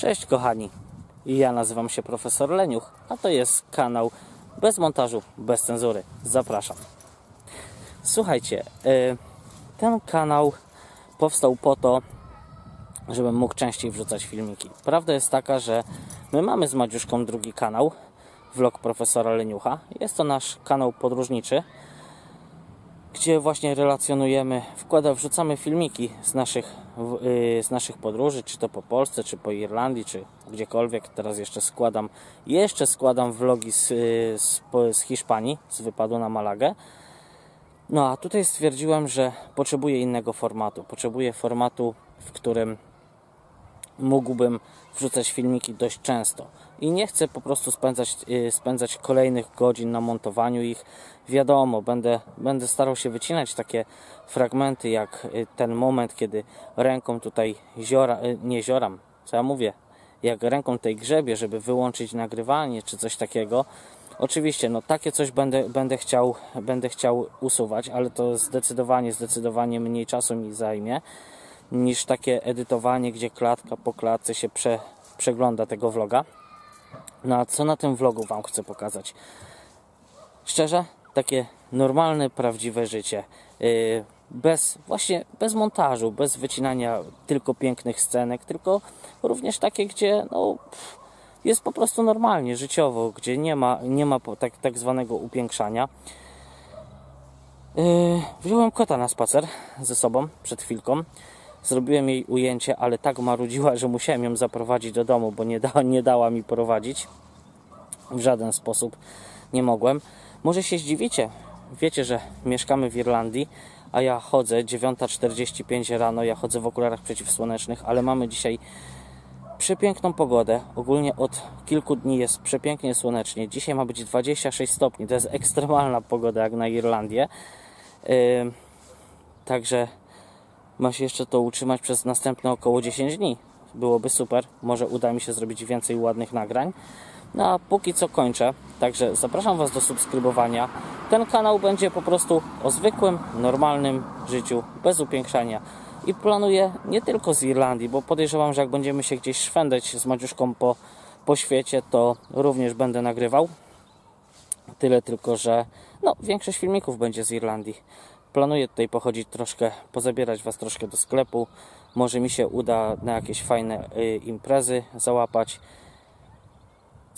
Cześć kochani, ja nazywam się profesor Leniuch, a to jest kanał bez montażu, bez cenzury. Zapraszam. Słuchajcie, y, ten kanał powstał po to, żebym mógł częściej wrzucać filmiki. Prawda jest taka, że my mamy z Madziuszką drugi kanał, vlog profesora Leniucha. Jest to nasz kanał podróżniczy, gdzie właśnie relacjonujemy, wkłada, wrzucamy filmiki z naszych, yy, z naszych podróży, czy to po Polsce, czy po Irlandii, czy gdziekolwiek. Teraz jeszcze składam, jeszcze składam vlogi z, yy, z, z Hiszpanii, z wypadu na Malagę. No a tutaj stwierdziłem, że potrzebuję innego formatu. Potrzebuję formatu, w którym mógłbym wrzucać filmiki dość często. I nie chcę po prostu spędzać, yy, spędzać kolejnych godzin na montowaniu ich. Wiadomo, będę, będę starał się wycinać takie fragmenty, jak yy, ten moment, kiedy ręką tutaj ziora, yy, nie zioram, co ja mówię, jak ręką tej grzebie, żeby wyłączyć nagrywanie czy coś takiego. Oczywiście, no takie coś będę, będę, chciał, będę chciał usuwać, ale to zdecydowanie, zdecydowanie mniej czasu mi zajmie niż takie edytowanie, gdzie klatka po klatce się prze, przegląda tego vloga. No a co na tym vlogu Wam chcę pokazać? Szczerze, takie normalne, prawdziwe życie. Yy, bez, właśnie bez montażu, bez wycinania tylko pięknych scenek, tylko również takie, gdzie no, jest po prostu normalnie, życiowo, gdzie nie ma, nie ma tak, tak zwanego upiększania. Yy, wziąłem kota na spacer ze sobą przed chwilką. Zrobiłem jej ujęcie, ale tak marudziła, że musiałem ją zaprowadzić do domu, bo nie, da, nie dała mi prowadzić. W żaden sposób nie mogłem. Może się zdziwicie. Wiecie, że mieszkamy w Irlandii, a ja chodzę 9.45 rano, ja chodzę w okularach przeciwsłonecznych, ale mamy dzisiaj przepiękną pogodę. Ogólnie od kilku dni jest przepięknie słonecznie. Dzisiaj ma być 26 stopni. To jest ekstremalna pogoda jak na Irlandię. Yy, także ma się jeszcze to utrzymać przez następne około 10 dni. Byłoby super. Może uda mi się zrobić więcej ładnych nagrań. No a póki co kończę. Także zapraszam Was do subskrybowania. Ten kanał będzie po prostu o zwykłym, normalnym życiu, bez upiększania. I planuję nie tylko z Irlandii, bo podejrzewam, że jak będziemy się gdzieś szwendać z Madziuszką po, po świecie, to również będę nagrywał. Tyle tylko, że no, większość filmików będzie z Irlandii. Planuję tutaj pochodzić troszkę, pozabierać Was troszkę do sklepu. Może mi się uda na jakieś fajne y, imprezy załapać.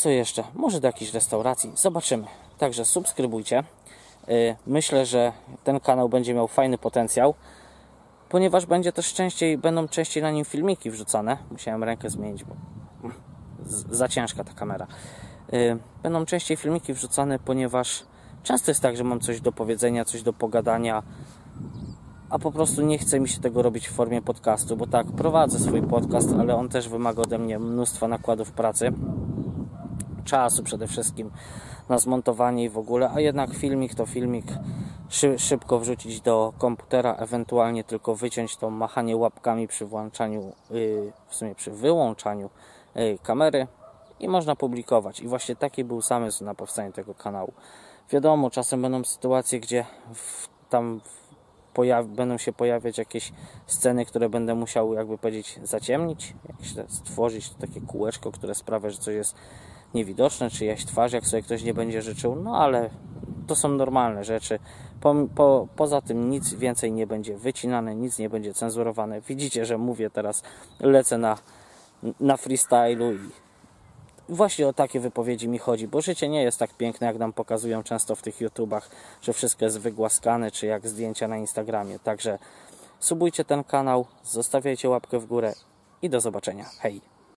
Co jeszcze? Może do jakiejś restauracji. Zobaczymy. Także subskrybujcie. Y, myślę, że ten kanał będzie miał fajny potencjał, ponieważ będzie też częściej, będą częściej na nim filmiki wrzucane. Musiałem rękę zmienić, bo za ciężka ta kamera. Y, będą częściej filmiki wrzucane, ponieważ Często jest tak, że mam coś do powiedzenia, coś do pogadania, a po prostu nie chce mi się tego robić w formie podcastu, bo tak, prowadzę swój podcast, ale on też wymaga ode mnie mnóstwa nakładów pracy, czasu przede wszystkim na zmontowanie i w ogóle, a jednak filmik to filmik szybko wrzucić do komputera, ewentualnie tylko wyciąć to machanie łapkami przy włączaniu, y, w sumie przy wyłączaniu y, kamery i można publikować. I właśnie taki był zamysł na powstanie tego kanału. Wiadomo, czasem będą sytuacje, gdzie tam będą się pojawiać jakieś sceny, które będę musiał, jakby powiedzieć, zaciemnić, stworzyć takie kółeczko, które sprawia, że coś jest niewidoczne, czy jaś twarz, jak sobie ktoś nie będzie życzył, no ale to są normalne rzeczy. Po, po, poza tym nic więcej nie będzie wycinane, nic nie będzie cenzurowane. Widzicie, że mówię teraz, lecę na, na freestylu i właśnie o takie wypowiedzi mi chodzi, bo życie nie jest tak piękne, jak nam pokazują często w tych YouTubach, że wszystko jest wygłaskane, czy jak zdjęcia na Instagramie. Także subujcie ten kanał, zostawiajcie łapkę w górę i do zobaczenia. Hej!